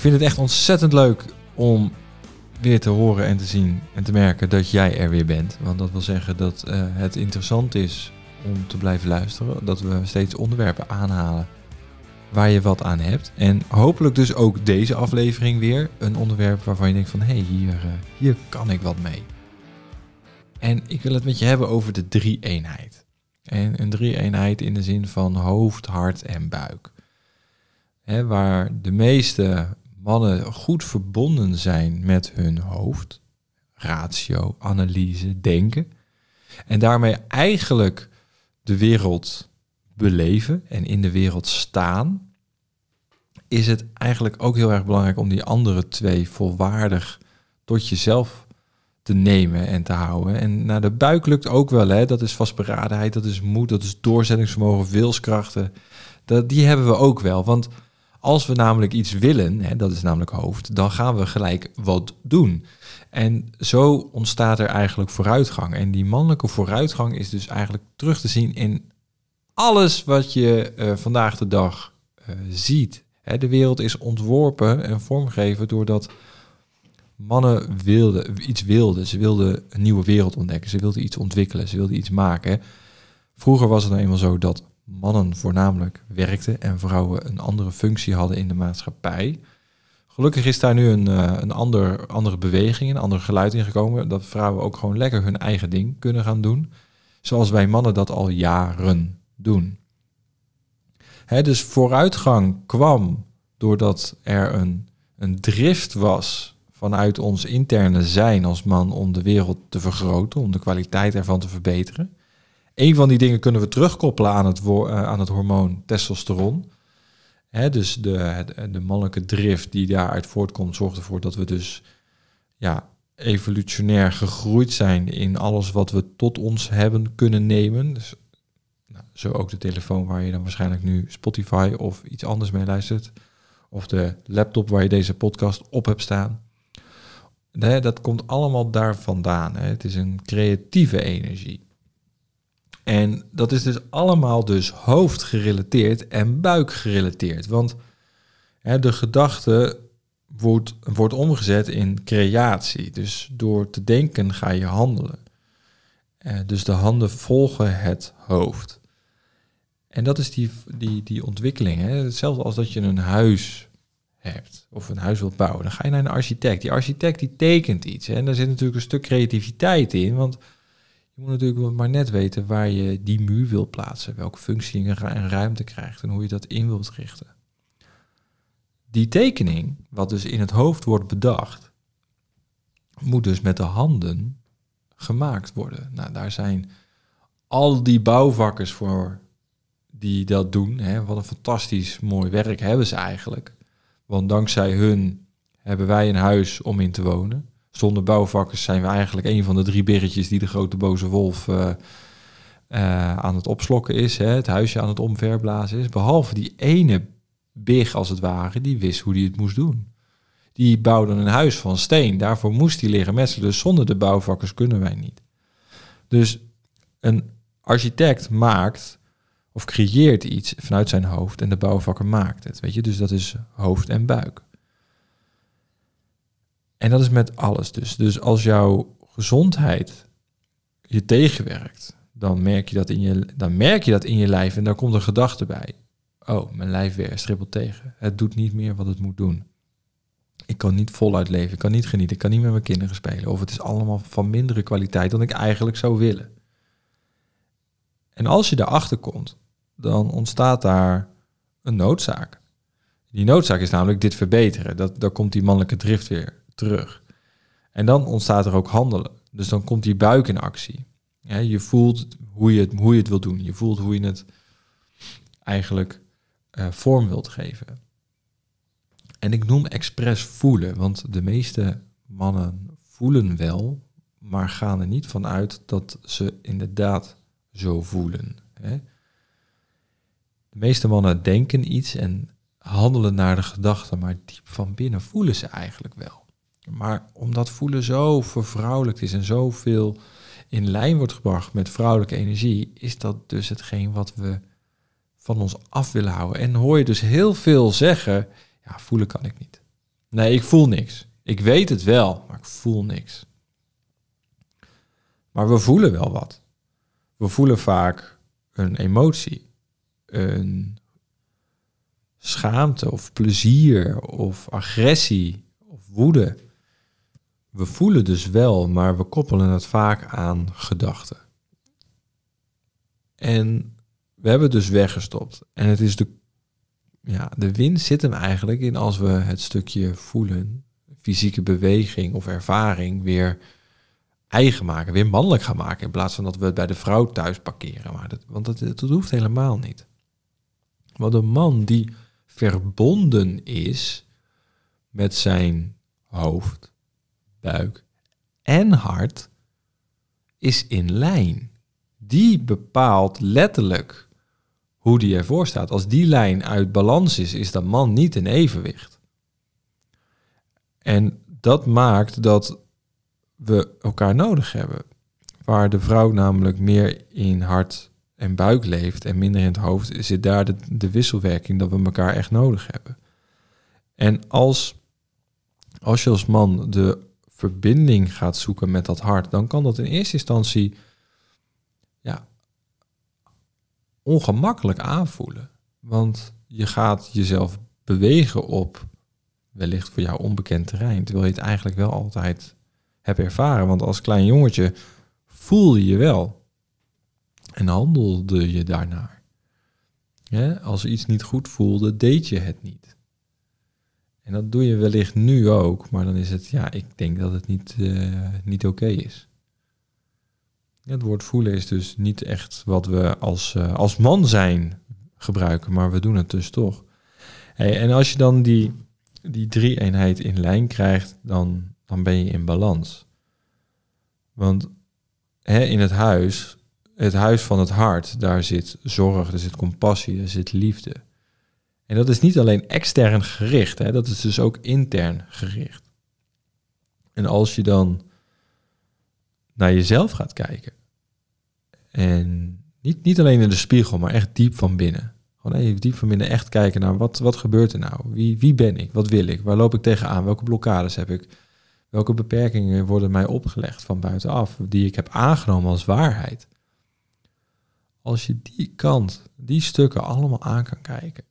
Ik vind het echt ontzettend leuk om weer te horen en te zien en te merken dat jij er weer bent. Want dat wil zeggen dat uh, het interessant is om te blijven luisteren. Dat we steeds onderwerpen aanhalen waar je wat aan hebt. En hopelijk dus ook deze aflevering weer een onderwerp waarvan je denkt van... hé, hey, hier, uh, hier kan ik wat mee. En ik wil het met je hebben over de drie-eenheid. En een drie-eenheid in de zin van hoofd, hart en buik. He, waar de meeste mannen goed verbonden zijn met hun hoofd, ratio, analyse, denken. En daarmee eigenlijk de wereld beleven en in de wereld staan, is het eigenlijk ook heel erg belangrijk om die andere twee volwaardig tot jezelf te nemen en te houden. En naar de buik lukt ook wel, hè? dat is vastberadenheid, dat is moed, dat is doorzettingsvermogen, wilskrachten. Dat, die hebben we ook wel, want als we namelijk iets willen, hè, dat is namelijk hoofd, dan gaan we gelijk wat doen. En zo ontstaat er eigenlijk vooruitgang. En die mannelijke vooruitgang is dus eigenlijk terug te zien in alles wat je uh, vandaag de dag uh, ziet. Hè, de wereld is ontworpen en vormgegeven doordat mannen wilden, iets wilden. Ze wilden een nieuwe wereld ontdekken. Ze wilden iets ontwikkelen. Ze wilden iets maken. Vroeger was het nou eenmaal zo dat mannen voornamelijk werkten en vrouwen een andere functie hadden in de maatschappij. Gelukkig is daar nu een, uh, een ander, andere beweging, een ander geluid in gekomen. Dat vrouwen ook gewoon lekker hun eigen ding kunnen gaan doen. Zoals wij mannen dat al jaren doen. Dus vooruitgang kwam doordat er een, een drift was vanuit ons interne zijn als man om de wereld te vergroten, om de kwaliteit ervan te verbeteren. Een van die dingen kunnen we terugkoppelen aan het, uh, aan het hormoon testosteron. Hè, dus de, de mannelijke drift die daaruit voortkomt, zorgt ervoor dat we dus ja, evolutionair gegroeid zijn in alles wat we tot ons hebben kunnen nemen. Dus, nou, zo ook de telefoon waar je dan waarschijnlijk nu Spotify of iets anders mee luistert. Of de laptop waar je deze podcast op hebt staan. Dat komt allemaal daar vandaan. Het is een creatieve energie. En dat is dus allemaal dus hoofdgerelateerd en buikgerelateerd. Want hè, de gedachte wordt, wordt omgezet in creatie. Dus door te denken ga je handelen. Eh, dus de handen volgen het hoofd. En dat is die, die, die ontwikkeling. Hè? Hetzelfde als dat je een huis hebt of een huis wilt bouwen. Dan ga je naar een architect. Die architect die tekent iets. Hè? En daar zit natuurlijk een stuk creativiteit in. Want je moet natuurlijk maar net weten waar je die muur wilt plaatsen, welke functie en ruimte krijgt en hoe je dat in wilt richten. Die tekening, wat dus in het hoofd wordt bedacht, moet dus met de handen gemaakt worden. Nou, daar zijn al die bouwvakkers voor die dat doen. Hè. Wat een fantastisch mooi werk hebben ze eigenlijk. Want dankzij hun hebben wij een huis om in te wonen. Zonder bouwvakkers zijn we eigenlijk een van de drie birretjes die de grote boze wolf uh, uh, aan het opslokken is. Hè, het huisje aan het omverblazen is. Behalve die ene big als het ware, die wist hoe die het moest doen. Die bouwde een huis van steen. Daarvoor moest hij liggen metselen. Dus zonder de bouwvakkers kunnen wij niet. Dus een architect maakt of creëert iets vanuit zijn hoofd en de bouwvakker maakt het. Weet je, dus dat is hoofd en buik. En dat is met alles dus. Dus als jouw gezondheid je tegenwerkt, dan merk je dat in je, dan merk je, dat in je lijf en daar komt een gedachte bij. Oh, mijn lijf weer strippelt tegen. Het doet niet meer wat het moet doen. Ik kan niet voluit leven, ik kan niet genieten, ik kan niet met mijn kinderen spelen. Of het is allemaal van mindere kwaliteit dan ik eigenlijk zou willen. En als je daarachter komt, dan ontstaat daar een noodzaak. Die noodzaak is namelijk dit verbeteren. Dat, daar komt die mannelijke drift weer terug. En dan ontstaat er ook handelen. Dus dan komt die buik in actie. Je voelt hoe je, het, hoe je het wilt doen. Je voelt hoe je het eigenlijk uh, vorm wilt geven. En ik noem expres voelen, want de meeste mannen voelen wel, maar gaan er niet van uit dat ze inderdaad zo voelen. Hè? De meeste mannen denken iets en handelen naar de gedachten, maar diep van binnen voelen ze eigenlijk wel. Maar omdat voelen zo vervrouwelijkt is en zoveel in lijn wordt gebracht met vrouwelijke energie, is dat dus hetgeen wat we van ons af willen houden. En hoor je dus heel veel zeggen, ja, voelen kan ik niet. Nee, ik voel niks. Ik weet het wel, maar ik voel niks. Maar we voelen wel wat. We voelen vaak een emotie, een schaamte of plezier of agressie of woede. We voelen dus wel, maar we koppelen het vaak aan gedachten. En we hebben het dus weggestopt. En het is de, ja, de winst zit hem eigenlijk in als we het stukje voelen, fysieke beweging of ervaring weer eigen maken, weer mannelijk gaan maken. In plaats van dat we het bij de vrouw thuis parkeren. Maar dat, want dat hoeft helemaal niet. Want een man die verbonden is met zijn hoofd, buik en hart, is in lijn. Die bepaalt letterlijk hoe die ervoor staat. Als die lijn uit balans is, is dat man niet in evenwicht. En dat maakt dat we elkaar nodig hebben. Waar de vrouw namelijk meer in hart en buik leeft en minder in het hoofd, zit daar de, de wisselwerking dat we elkaar echt nodig hebben. En als, als je als man de verbinding gaat zoeken met dat hart, dan kan dat in eerste instantie ja, ongemakkelijk aanvoelen. Want je gaat jezelf bewegen op wellicht voor jou onbekend terrein, terwijl je het eigenlijk wel altijd hebt ervaren. Want als klein jongetje voelde je wel en handelde je daarnaar. Ja, als iets niet goed voelde, deed je het niet. En dat doe je wellicht nu ook, maar dan is het, ja, ik denk dat het niet, uh, niet oké is. Het woord voelen is dus niet echt wat we als, uh, als man zijn gebruiken, maar we doen het dus toch. En als je dan die, die drie-eenheid in lijn krijgt, dan, dan ben je in balans. Want hè, in het huis, het huis van het hart, daar zit zorg, er zit compassie, er zit liefde. En dat is niet alleen extern gericht, hè, dat is dus ook intern gericht. En als je dan naar jezelf gaat kijken, en niet, niet alleen in de spiegel, maar echt diep van binnen. Gewoon even diep van binnen echt kijken naar wat, wat gebeurt er nou? Wie, wie ben ik? Wat wil ik? Waar loop ik tegenaan? Welke blokkades heb ik? Welke beperkingen worden mij opgelegd van buitenaf, die ik heb aangenomen als waarheid? Als je die kant, die stukken allemaal aan kan kijken,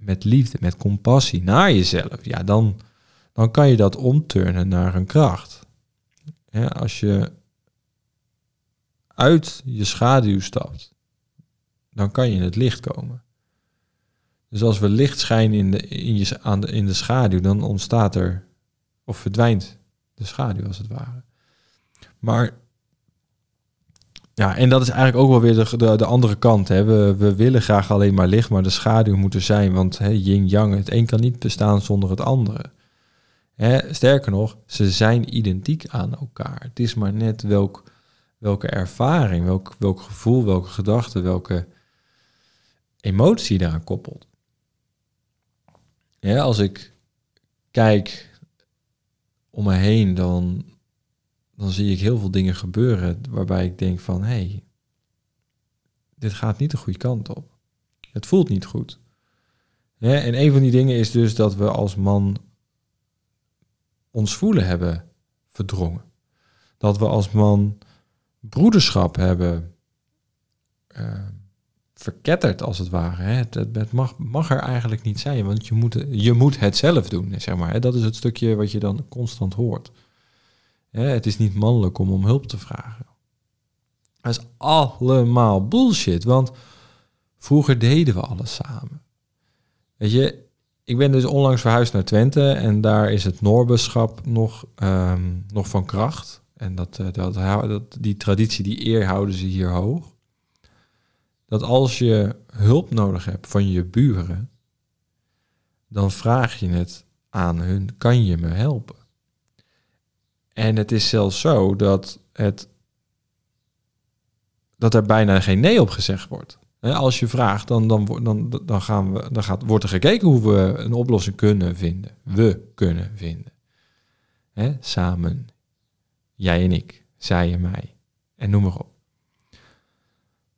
met liefde, met compassie naar jezelf, ja, dan, dan kan je dat omturnen naar een kracht. Als je uit je schaduw stapt, dan kan je in het licht komen. Dus als we licht schijnen in de, in, je, aan de, in de schaduw, dan ontstaat er, of verdwijnt de schaduw als het ware. Maar, ja, en dat is eigenlijk ook wel weer de, de, de andere kant. Hè. We, we willen graag alleen maar licht, maar de schaduw moet er zijn, want yin-yang, het een kan niet bestaan zonder het andere. Hè, sterker nog, ze zijn identiek aan elkaar. Het is maar net welk welke ervaring, welk, welk gevoel, welke gedachte, welke emotie daaraan koppelt. Als ik kijk om me heen, dan, dan zie ik heel veel dingen gebeuren waarbij ik denk van, hé, hey, dit gaat niet de goede kant op. Het voelt niet goed. En een van die dingen is dus dat we als man ons voelen hebben verdrongen. Dat we als man broederschap hebben uh, verketterd, als het ware. Het, mag, mag er eigenlijk niet zijn, want je moet, je moet het zelf doen, zeg maar. Dat is het stukje wat je dan constant hoort. Het is niet mannelijk om om hulp te vragen. Dat is allemaal bullshit, want vroeger deden we alles samen. Weet je, ik ben dus onlangs verhuisd naar Twente en daar is het Noorbeschap nog, um, nog van kracht. En dat, eh, dat, dat, die traditie, die eer houden ze hier hoog. Dat als je hulp nodig hebt van je buren, dan vraag je het aan hun, kan je me helpen? En het is zelfs zo dat, het, dat er bijna geen nee op gezegd wordt. Als je vraagt, dan, dan, dan, dan, gaan we, dan gaat, wordt er gekeken hoe we een oplossing kunnen vinden. We kunnen vinden. He, samen jij en ik, zij en mij. En noem maar op.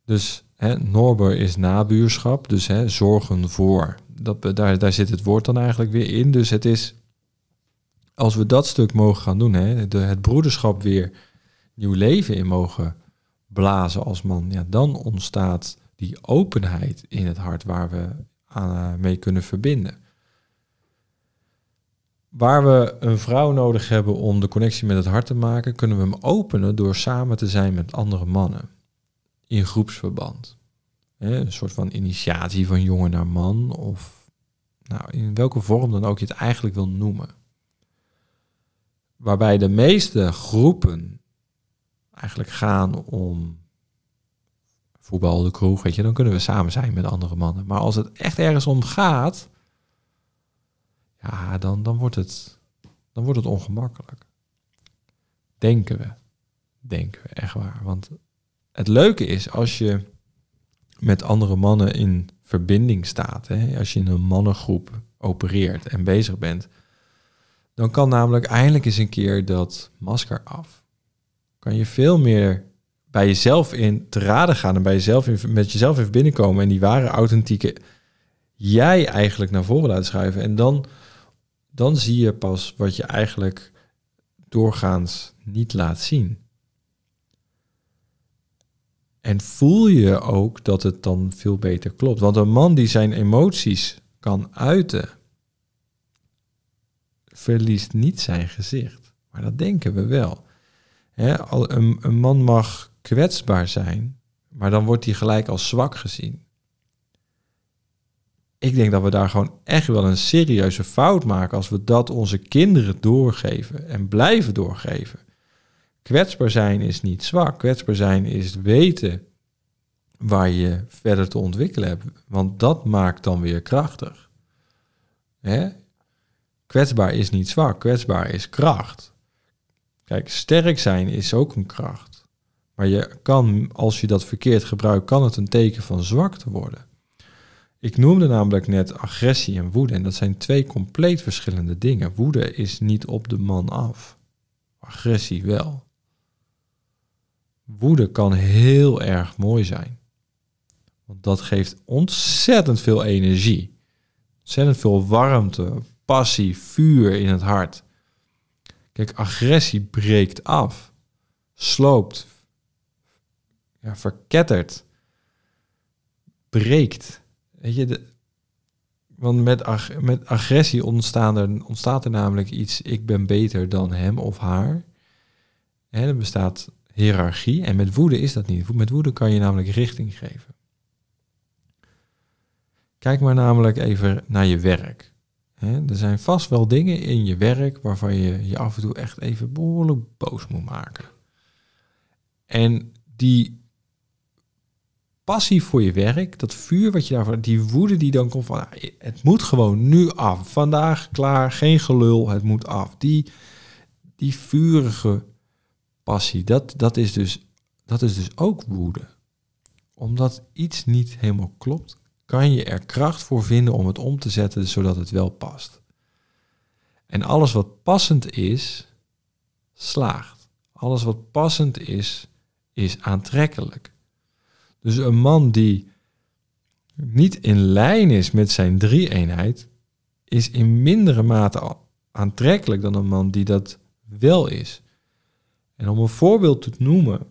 Dus hè, Norber is nabuurschap, dus zorgen voor dat, daar, daar zit het woord dan eigenlijk weer in. Dus het is, als we dat stuk mogen gaan doen, hè, de, het broederschap weer nieuw leven in mogen blazen als man, ja, dan ontstaat die openheid in het hart waar we aan, eh, mee kunnen verbinden. Waar we een vrouw nodig hebben om de connectie met het hart te maken, kunnen we hem openen door samen te zijn met andere mannen in groepsverband. Een soort van initiatie van jongen naar man, of nou, in welke vorm dan ook je het eigenlijk wil noemen. Waarbij de meeste groepen eigenlijk gaan om voetbal, de kroeg, weet je, dan kunnen we samen zijn met andere mannen. Maar als het echt ergens om gaat, ja, dan, dan, wordt, het, dan wordt het ongemakkelijk. Denken we. Denken we, echt waar. Want het leuke is als je met andere mannen in verbinding staat, hè, als je in een mannengroep opereert en bezig bent, dan kan namelijk eindelijk eens een keer dat masker af. Kan je veel meer bij jezelf in te raden gaan en bij jezelf in, met jezelf in verbinding komen en die ware authentieke jij eigenlijk naar voren laten schuiven. En dan, dan zie je pas wat je eigenlijk doorgaans niet laat zien. En voel je ook dat het dan veel beter klopt. Want een man die zijn emoties kan uiten, verliest niet zijn gezicht. Maar dat denken we wel. een, een man mag kwetsbaar zijn, maar dan wordt hij gelijk als zwak gezien. Ik denk dat we daar gewoon echt wel een serieuze fout maken als we dat onze kinderen doorgeven en blijven doorgeven. Kwetsbaar zijn is niet zwak. Kwetsbaar zijn is weten waar je verder te ontwikkelen hebt. Want dat maakt dan weer krachtig. Hè? Kwetsbaar is niet zwak. Kwetsbaar is kracht. Kijk, sterk zijn is ook een kracht. Maar je kan, als je dat verkeerd gebruikt, kan het een teken van zwakte worden. Ik noemde namelijk net agressie en woede. En dat zijn twee compleet verschillende dingen. Woede is niet op de man af. Agressie wel. Woede kan heel erg mooi zijn. Want dat geeft ontzettend veel energie. Ontzettend veel warmte, passie, vuur in het hart. Kijk, agressie breekt af, sloopt, ja, verkettert, breekt. Weet je, de, want met, ag met agressie ontstaan er, ontstaat er namelijk iets, ik ben beter dan hem of haar. En er bestaat hiërarchie. En met woede is dat niet. Met woede kan je namelijk richting geven. Kijk maar namelijk even naar je werk. Er zijn vast wel dingen in je werk waarvan je je af en toe echt even behoorlijk boos moet maken. En die passie voor je werk, dat vuur wat je daarvoor, die woede die dan komt van, ah, het moet gewoon nu af. Vandaag klaar, geen gelul, het moet af. Die, die vurige passie, dat, dat, is dus, dat is dus ook woede. Omdat iets niet helemaal klopt, kan je er kracht voor vinden om het om te zetten zodat het wel past. En alles wat passend is, slaagt. Alles wat passend is, is aantrekkelijk. Dus een man die niet in lijn is met zijn drie-eenheid, is in mindere mate aantrekkelijk dan een man die dat wel is. En om een voorbeeld te noemen,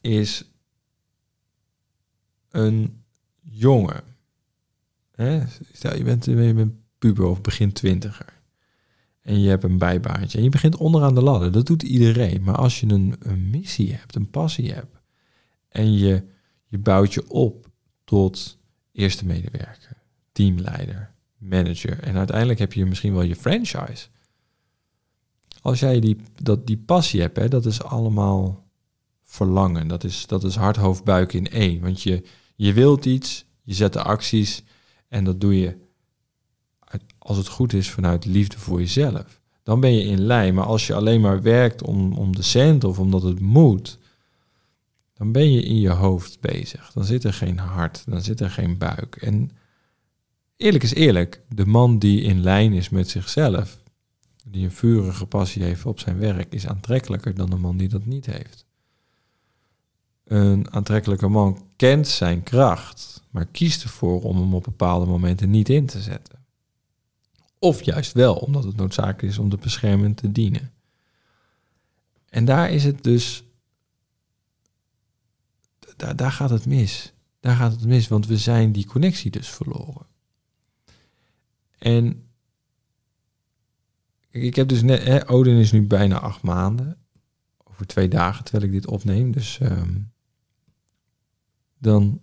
is een jongen. Hè? Stel, je bent, je puber of begin twintiger. En je hebt een bijbaantje. En je begint onderaan de ladder. Dat doet iedereen. Maar als je een, een missie hebt, een passie hebt. En je, je bouwt je op tot eerste medewerker, teamleider, manager. En uiteindelijk heb je misschien wel je franchise. Als jij die, dat, die passie hebt, hè, dat is allemaal verlangen. Dat is, dat is hart, hoofd, buik in één. Want je, je wilt iets, je zet de acties en dat doe je, als het goed is, vanuit liefde voor jezelf. Dan ben je in lijn. Maar als je alleen maar werkt om, om de cent of omdat het moet, dan ben je in je hoofd bezig. Dan zit er geen hart, dan zit er geen buik. En eerlijk is eerlijk, de man die in lijn is met zichzelf, die een vurige passie heeft op zijn werk, is aantrekkelijker dan de man die dat niet heeft. Een aantrekkelijke man kent zijn kracht, maar kiest ervoor om hem op bepaalde momenten niet in te zetten. Of juist wel, omdat het noodzakelijk is om de bescherming te dienen. En daar is het dus, daar, daar gaat het mis. Daar gaat het mis, want we zijn die connectie dus verloren. En ik heb dus net, hè, Odin is nu bijna acht maanden. Over twee dagen terwijl ik dit opneem. Dus ehm, dan.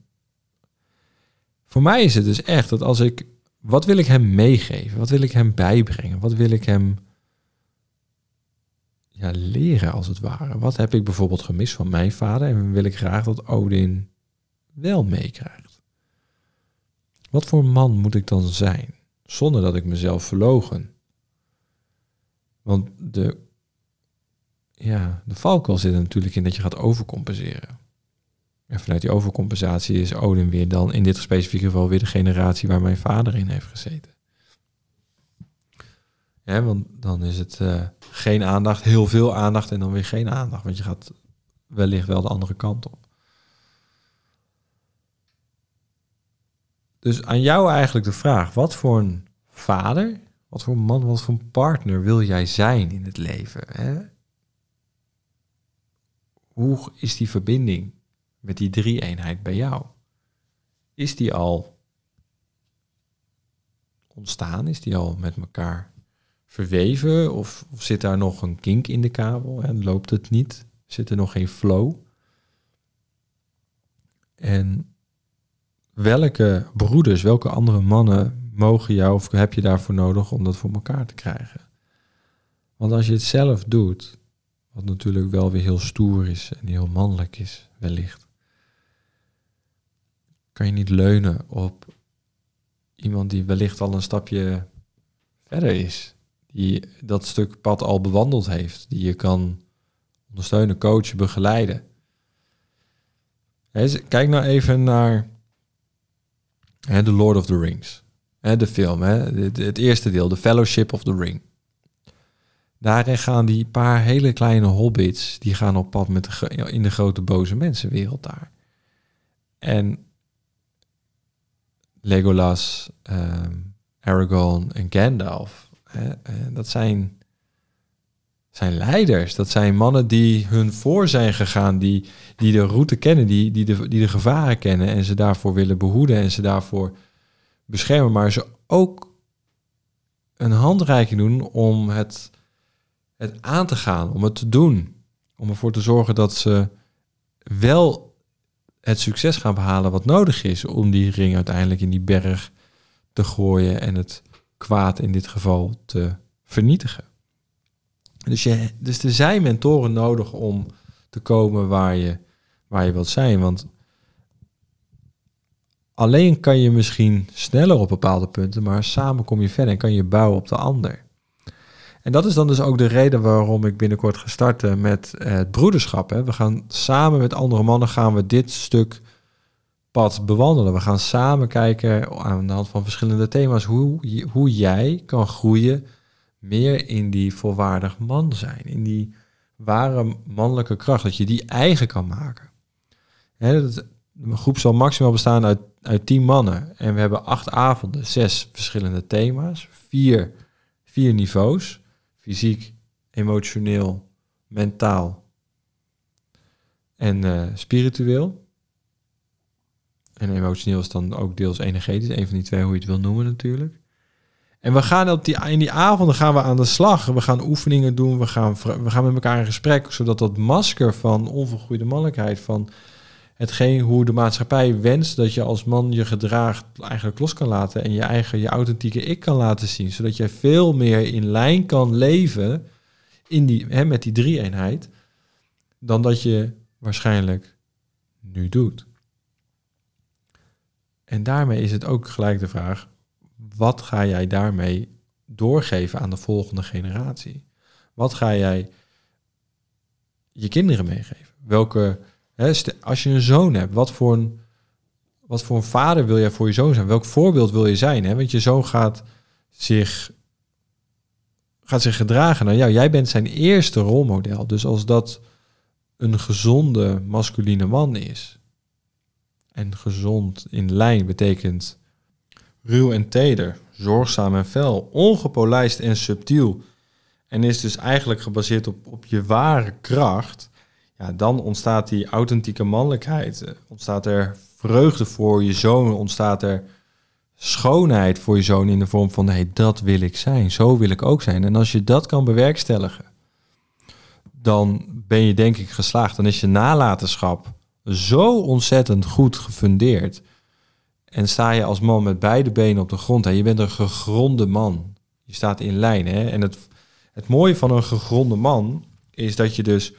Voor mij is het dus echt dat als ik. Wat wil ik hem meegeven? Wat wil ik hem bijbrengen? Wat wil ik hem ja, leren als het ware? Wat heb ik bijvoorbeeld gemist van mijn vader? En wil ik graag dat Odin wel meekrijgt? Wat voor man moet ik dan zijn? Zonder dat ik mezelf verlogen. Want de, ja, de valkuil zit er natuurlijk in dat je gaat overcompenseren. En vanuit die overcompensatie is Odin weer dan in dit specifieke geval weer de generatie waar mijn vader in heeft gezeten. Ja, want dan is het uh, geen aandacht, heel veel aandacht en dan weer geen aandacht. Want je gaat wellicht wel de andere kant op. Dus aan jou eigenlijk de vraag: wat voor een vader, wat voor man, wat voor een partner wil jij zijn in het leven? Hè? Hoe is die verbinding met die drie-eenheid bij jou? Is die al ontstaan? Is die al met elkaar verweven? Of, of zit daar nog een kink in de kabel en loopt het niet? Zit er nog geen flow? En welke broeders, welke andere mannen mogen jou of heb je daarvoor nodig om dat voor elkaar te krijgen? Want als je het zelf doet, wat natuurlijk wel weer heel stoer is en heel mannelijk is, wellicht, kan je niet leunen op iemand die wellicht al een stapje verder is, die dat stuk pad al bewandeld heeft, die je kan ondersteunen, coachen, begeleiden. Kijk nou even naar The Lord of the Rings. De film, het eerste deel, The Fellowship of the Ring. Daarin gaan die paar hele kleine hobbits, die gaan op pad met de, in de grote boze mensenwereld daar. En Legolas, um, Aragorn en Gandalf, hè, eh, dat zijn, zijn leiders. Dat zijn mannen die hun voor zijn gegaan, die, die de route kennen, die, die, de, die de gevaren kennen en ze daarvoor willen behoeden en ze daarvoor beschermen, maar ze ook een handreiking doen om het, het aan te gaan, om het te doen. Om ervoor te zorgen dat ze wel het succes gaan behalen wat nodig is om die ring uiteindelijk in die berg te gooien en het kwaad in dit geval te vernietigen. Dus, je, dus er zijn mentoren nodig om te komen waar je, waar je wilt zijn. Want alleen kan je misschien sneller op bepaalde punten, maar samen kom je verder en kan je bouwen op de ander. En dat is dan dus ook de reden waarom ik binnenkort ga starten met het broederschap. Hè. We gaan samen met andere mannen gaan we dit stuk pad bewandelen. We gaan samen kijken aan de hand van verschillende thema's hoe, hoe jij kan groeien meer in die volwaardig man zijn. In die ware mannelijke kracht, dat je die eigen kan maken. Hè, dat, een groep zal maximaal bestaan uit, uit tien mannen. En we hebben acht avonden, zes verschillende thema's, vier, vier niveaus. Fysiek, emotioneel, mentaal en uh, spiritueel. En emotioneel is dan ook deels energetisch, een van die twee, hoe je het wil noemen natuurlijk. En we gaan op die, in die avonden gaan we aan de slag. We gaan oefeningen doen, we gaan, we gaan met elkaar in gesprek, zodat dat masker van onvergroeide mannelijkheid, van hetgeen hoe de maatschappij wenst dat je als man je gedraagt eigenlijk los kan laten en je eigen, je authentieke ik kan laten zien, zodat je veel meer in lijn kan leven in die, hè, met die drie-eenheid, dan dat je waarschijnlijk nu doet. En daarmee is het ook gelijk de vraag, wat ga jij daarmee doorgeven aan de volgende generatie? Wat ga jij je kinderen meegeven? Welke als je een zoon hebt, wat voor een, wat voor een vader wil jij voor je zoon zijn? Welk voorbeeld wil je zijn? Want je zoon gaat zich, gaat zich gedragen naar jou. Jij bent zijn eerste rolmodel. Dus als dat een gezonde masculine man is, En gezond in lijn betekent ruw en teder, zorgzaam en fel, ongepolijst en subtiel. En is dus eigenlijk gebaseerd op, op je ware kracht. Dan ontstaat die authentieke mannelijkheid. Eh, ontstaat er vreugde voor je zoon, ontstaat er schoonheid voor je zoon in de vorm van hey, dat wil ik zijn, zo wil ik ook zijn. En als je dat kan bewerkstelligen, dan ben je denk ik geslaagd. Dan is je nalatenschap zo ontzettend goed gefundeerd. En sta je als man met beide benen op de grond. En je bent een gegronde man. Je staat in lijn. Hè? En het, het mooie van een gegronde man is dat je dus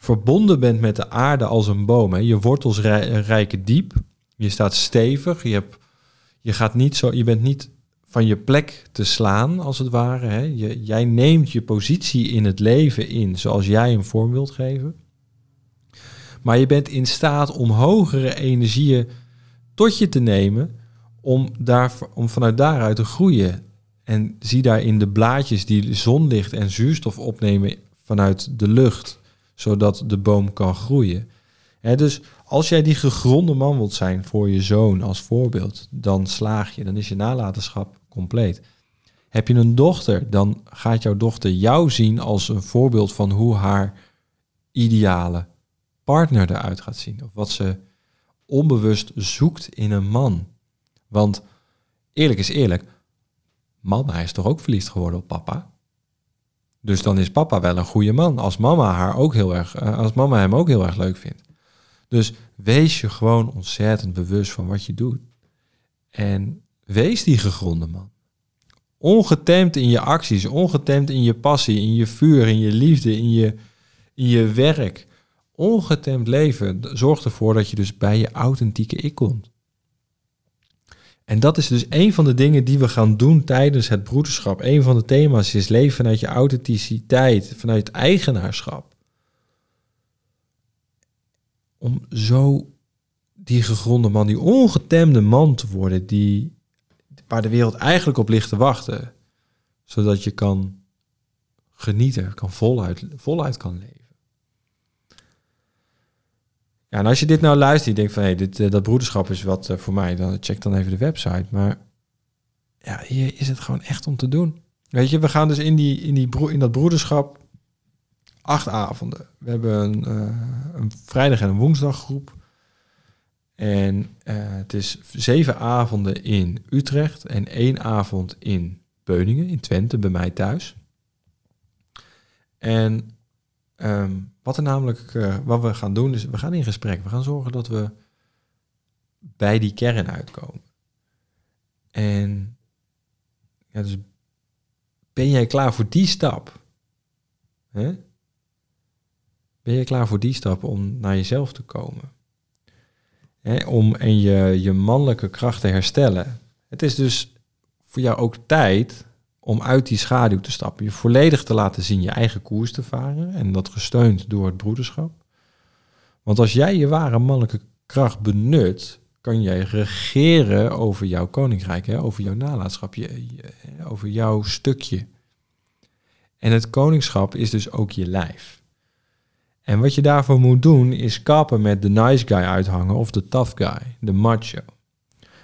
verbonden bent met de aarde als een boom. Hè? Je wortels rijken diep. Je staat stevig. Je, hebt, je, gaat niet zo, je bent niet van je plek te slaan, als het ware. Hè? Je, jij neemt je positie in het leven in zoals jij hem vorm wilt geven. Maar je bent in staat om hogere energieën tot je te nemen om, daar, om vanuit daaruit te groeien. En zie daarin de blaadjes die zonlicht en zuurstof opnemen vanuit de lucht, zodat de boom kan groeien. dus als jij die gegronde man wilt zijn voor je zoon als voorbeeld, dan slaag je, dan is je nalatenschap compleet. Heb je een dochter, dan gaat jouw dochter jou zien als een voorbeeld van hoe haar ideale partner eruit gaat zien. Of wat ze onbewust zoekt in een man. Want eerlijk is eerlijk, mama is toch ook verliefd geworden op papa? Dus dan is papa wel een goede man. Als mama haar ook heel erg, eh, als mama hem ook heel erg leuk vindt. Dus wees je gewoon ontzettend bewust van wat je doet. En wees die gegronde man. Ongetemd in je acties, ongetemd in je passie, in je vuur, in je liefde, in je, in je werk ongetemd leven zorgt ervoor dat je dus bij je authentieke ik komt. En dat is dus een van de dingen die we gaan doen tijdens het broederschap. Een van de thema's is leven vanuit je authenticiteit, vanuit eigenaarschap. Om zo die gegronde man, die ongetemde man te worden, die, waar de wereld eigenlijk op ligt te wachten. Zodat je kan genieten, kan voluit, voluit kan leven. Ja, en als je dit nou luistert, je denkt van hé, dit, uh, dat broederschap is wat uh, voor mij, dan check dan even de website. Maar ja, hier is het gewoon echt om te doen. Weet je, we gaan dus in, die, in, die bro in dat broederschap acht avonden. We hebben een, uh, een vrijdag en een woensdaggroep. En het is zeven avonden in Utrecht en één avond in Beuningen, in Twente, bij mij thuis. En um, wat er namelijk, uh, wat we gaan doen, is we gaan in gesprek. We gaan zorgen dat we bij die kern uitkomen. En ja, dus ben jij klaar voor die stap? Hè? Ben je klaar voor die stap om naar jezelf te komen? Hè? Om en je, je mannelijke kracht te herstellen. Het is dus voor jou ook tijd om uit die schaduw te stappen. Je volledig te laten zien je eigen koers te varen. En dat gesteund door het broederschap. Want als jij je ware mannelijke kracht benut, kan jij regeren over jouw koninkrijk, hè, over jouw nalatenschap, je, over jouw stukje. En het koningschap is dus ook je lijf. En wat je daarvoor moet doen, is kappen met de nice guy uithangen of de tough guy, de macho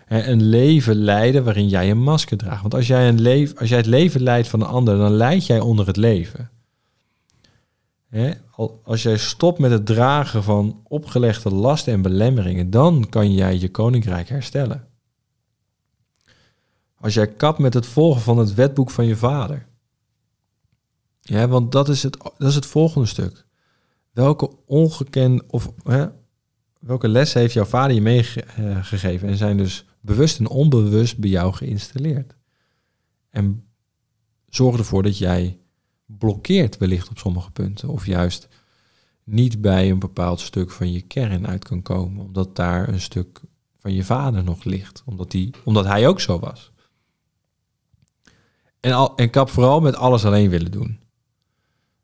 een leven leiden waarin jij een masker draagt. Want als jij, een als jij het leven leidt van een ander, dan leid jij onder het leven. als jij stopt met het dragen van opgelegde lasten en belemmeringen, dan kan jij je koninkrijk herstellen. Als jij kapt met het volgen van het wetboek van je vader. Ja, want dat is het, dat is het volgende stuk. Welke ongekende of hè, welke lessen heeft jouw vader je meegegeven en zijn dus bewust en onbewust bij jou geïnstalleerd. En zorg ervoor dat jij blokkeert wellicht op sommige punten. Of juist niet bij een bepaald stuk van je kern uit kan komen. Omdat daar een stuk van je vader nog ligt. Omdat, die, omdat hij ook zo was. En, al, en kap vooral met alles alleen willen doen.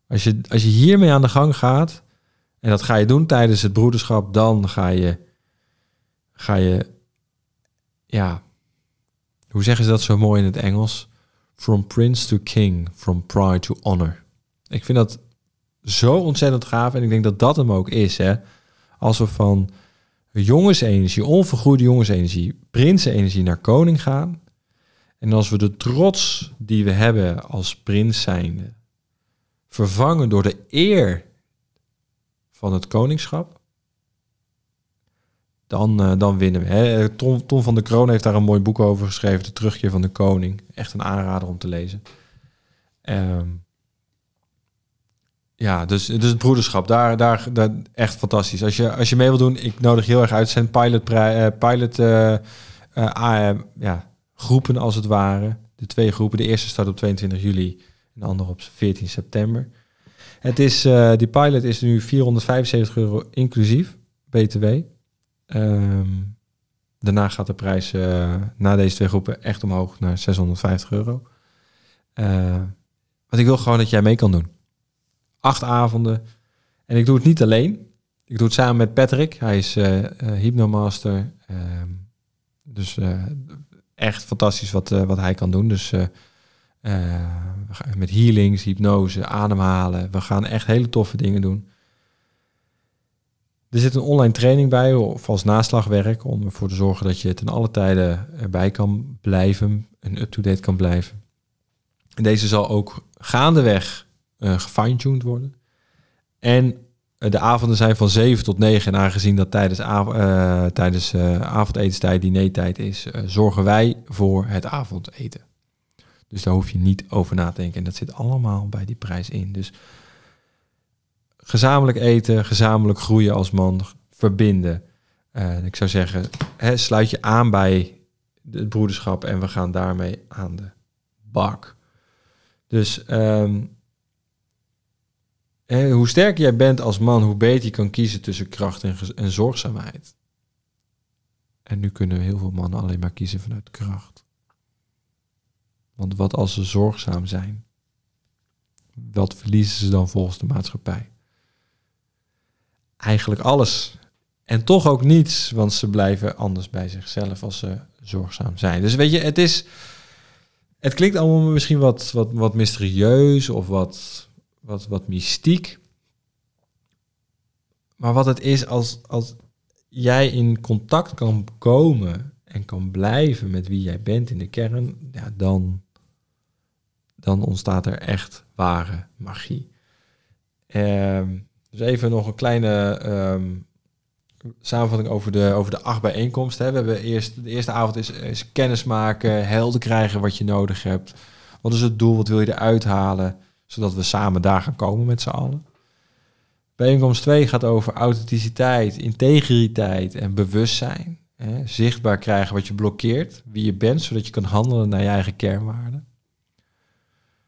Als je, als je hiermee aan de gang gaat, en dat ga je doen tijdens het broederschap, dan ga je, ga je ja, hoe zeggen ze dat zo mooi in het Engels? From prince to king, from pride to honor. Ik vind dat zo ontzettend gaaf en ik denk dat dat hem ook is. Hè? Als we van jongensenergie, onvergoede jongensenergie, prinsenenergie naar koning gaan. En als we de trots die we hebben als prins zijnde vervangen door de eer van het koningschap, dan, uh, dan winnen we. Hè. Tom, Tom van der Kroon heeft daar een mooi boek over geschreven, De Terugkeer van de Koning. Echt een aanrader om te lezen. Um, ja, dus, dus het broederschap, daar, daar, daar echt fantastisch. Als je, als je mee wil doen, ik nodig heel erg uit. zijn pilot, uh, pilot uh, ja, groepen als het ware. De twee groepen. De eerste start op 22 juli en de andere op 14 september. Het is, die pilot is nu 475 euro inclusief BTW. Um, daarna gaat de prijs na deze twee groepen echt omhoog naar 650 euro. want ik wil gewoon dat jij mee kan doen acht avonden. En ik doe het niet alleen. Ik doe het samen met Patrick. Hij is uh, hypnomaster. Ehm, dus echt fantastisch wat, wat hij kan doen. Dus met healings, hypnose, ademhalen. We gaan echt hele toffe dingen doen. Er zit een online training bij, of als naslagwerk, om ervoor te zorgen dat je ten alle tijden erbij kan blijven en up-to-date kan blijven. En deze zal ook gaandeweg uh, gefine-tuned worden. En uh, de avonden zijn van 7 tot 9. En aangezien dat tijdens, av uh, tijdens avondetenstijd, dinertijd is, zorgen wij voor het avondeten. Dus daar hoef je niet over na te denken. En dat zit allemaal bij die prijs in. Dus gezamenlijk eten, gezamenlijk groeien als man, verbinden. ik zou zeggen, hè, sluit je aan bij het broederschap en we gaan daarmee aan de bak. Dus um, hoe sterker jij bent als man, hoe beter je kan kiezen tussen kracht en, en zorgzaamheid. En nu kunnen heel veel mannen alleen maar kiezen vanuit kracht. Want wat als ze zorgzaam zijn? Wat verliezen ze dan volgens de maatschappij? Eigenlijk alles. En toch ook niets, want ze blijven anders bij zichzelf als ze zorgzaam zijn. Dus weet je, het is. Het klinkt allemaal misschien wat, wat, wat mysterieus of wat wat, wat mystiek. Maar wat het is als, als jij in contact kan komen en kan blijven met wie jij bent in de kern, ja, dan, dan ontstaat er echt ware magie. Um, dus even nog een kleine um, samenvatting over de, over de acht bijeenkomsten. We hebben eerst, de eerste avond is, is kennis maken, helder krijgen wat je nodig hebt. Wat is het doel? Wat wil je eruit halen? zodat we samen daar gaan komen met z'n allen. Bijeenkomst 2 gaat over authenticiteit, integriteit en bewustzijn. Hè, zichtbaar krijgen wat je blokkeert, wie je bent, zodat je kan handelen naar je eigen kernwaarden.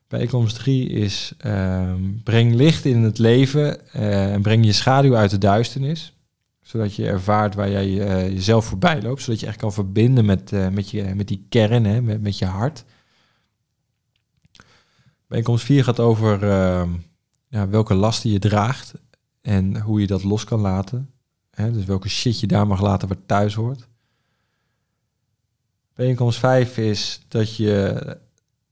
Bijeenkomst 3 is ehm, breng licht in het leven uh, en breng je schaduw uit de duisternis. Zodat je ervaart waar jij uh, jezelf voorbij loopt. Zodat je echt kan verbinden met, uh, met, je, met die kern, hè, met, met je hart. Bijeenkomst 4 gaat over uh, ja, welke lasten je draagt en hoe je dat los kan laten. Hè, dus welke shit je daar mag laten wat thuis hoort. Bijeenkomst 5 is dat je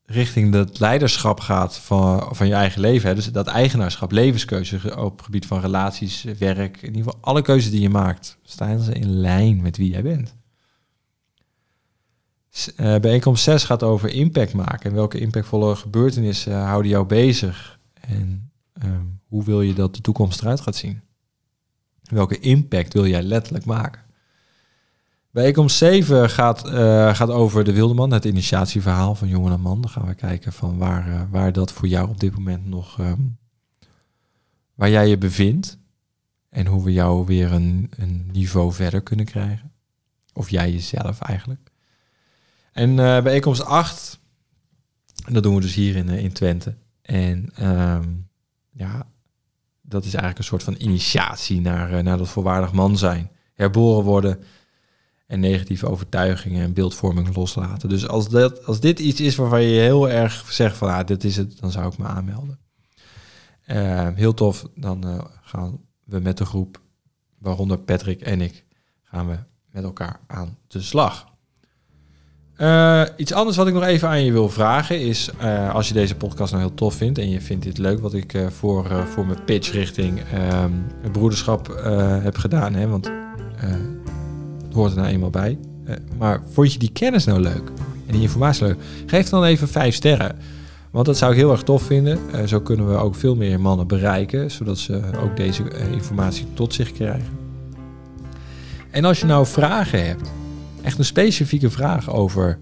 richting het leiderschap gaat van, van je eigen leven. Hè. Dus dat eigenaarschap, levenskeuze op het gebied van relaties, werk. In ieder geval alle keuzes die je maakt, staan ze in lijn met wie jij bent. Uh, bijeenkomst 6 gaat over impact maken. En welke impactvolle gebeurtenissen houden jou bezig? En ehm, hoe wil je dat de toekomst eruit gaat zien? Welke impact wil jij letterlijk maken? Bijeenkomst 7 gaat, uh, gaat over de Wildeman, het initiatieverhaal van Jongen en Man. Dan gaan we kijken van waar, waar dat voor jou op dit moment nog, um, waar jij je bevindt. En hoe we jou weer een, een niveau verder kunnen krijgen. Of jij jezelf eigenlijk. En uh, bijeenkomst 8, dat doen we dus hier in, in Twente. En um, ja, dat is eigenlijk een soort van initiatie naar, naar dat volwaardig man zijn. Herboren worden en negatieve overtuigingen en beeldvorming loslaten. Dus als, dat, als dit iets is waarvan je heel erg zegt van ah, dit is het, dan zou ik me aanmelden. Uh, heel tof, dan uh, gaan we met de groep, waaronder Patrick en ik, gaan we met elkaar aan de slag. Uh, iets anders wat ik nog even aan je wil vragen is, als je deze podcast nou heel tof vindt en je vindt dit leuk wat ik voor, voor mijn pitch richting ehm, het broederschap heb gedaan, hè, want Hoort er nou eenmaal bij. Eh, maar vond je die kennis nou leuk? En die informatie leuk? Geef dan even vijf sterren. Want dat zou ik heel erg tof vinden. Uh, zo kunnen we ook veel meer mannen bereiken, zodat ze ook deze uh, informatie tot zich krijgen. En als je nou vragen hebt, echt een specifieke vraag over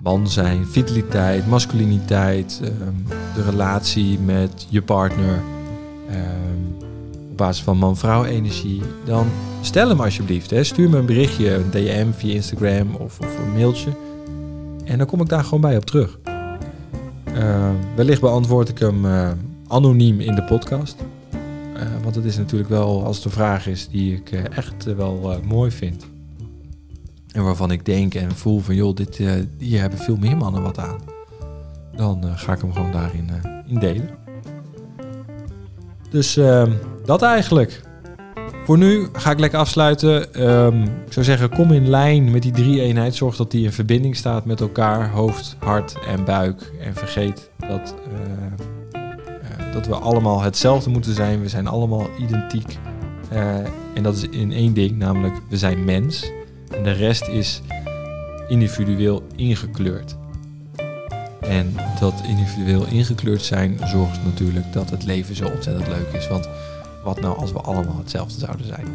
man zijn, vitaliteit, masculiniteit, um, de relatie met je partner, um, op basis van man-vrouw energie, dan stel hem alsjeblieft. Hè. Stuur me een berichtje, een DM via Instagram of, of een mailtje. En dan kom ik daar gewoon bij op terug. Uh, wellicht beantwoord ik hem uh, anoniem in de podcast. Uh, want het is natuurlijk wel, als het een vraag is die ik echt wel mooi vind. En waarvan ik denk en voel van, joh, dit, hier hebben veel meer mannen wat aan. Dan ga ik hem gewoon daarin in delen. Dus ehm, dat eigenlijk. Voor nu ga ik lekker afsluiten. Um, ik zou zeggen, kom in lijn met die drie eenheid. Zorg dat die in verbinding staat met elkaar. Hoofd, hart en buik. En vergeet dat, uh, uh, dat we allemaal hetzelfde moeten zijn. We zijn allemaal identiek. Uh, en dat is in één ding, namelijk we zijn mens. En de rest is individueel ingekleurd. En dat individueel ingekleurd zijn zorgt natuurlijk dat het leven zo ontzettend leuk is. Want wat nou als we allemaal hetzelfde zouden zijn?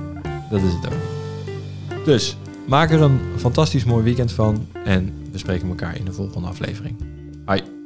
Dat is het ook. Dus maak er een fantastisch mooi weekend van en we spreken elkaar in de volgende aflevering. Hoi.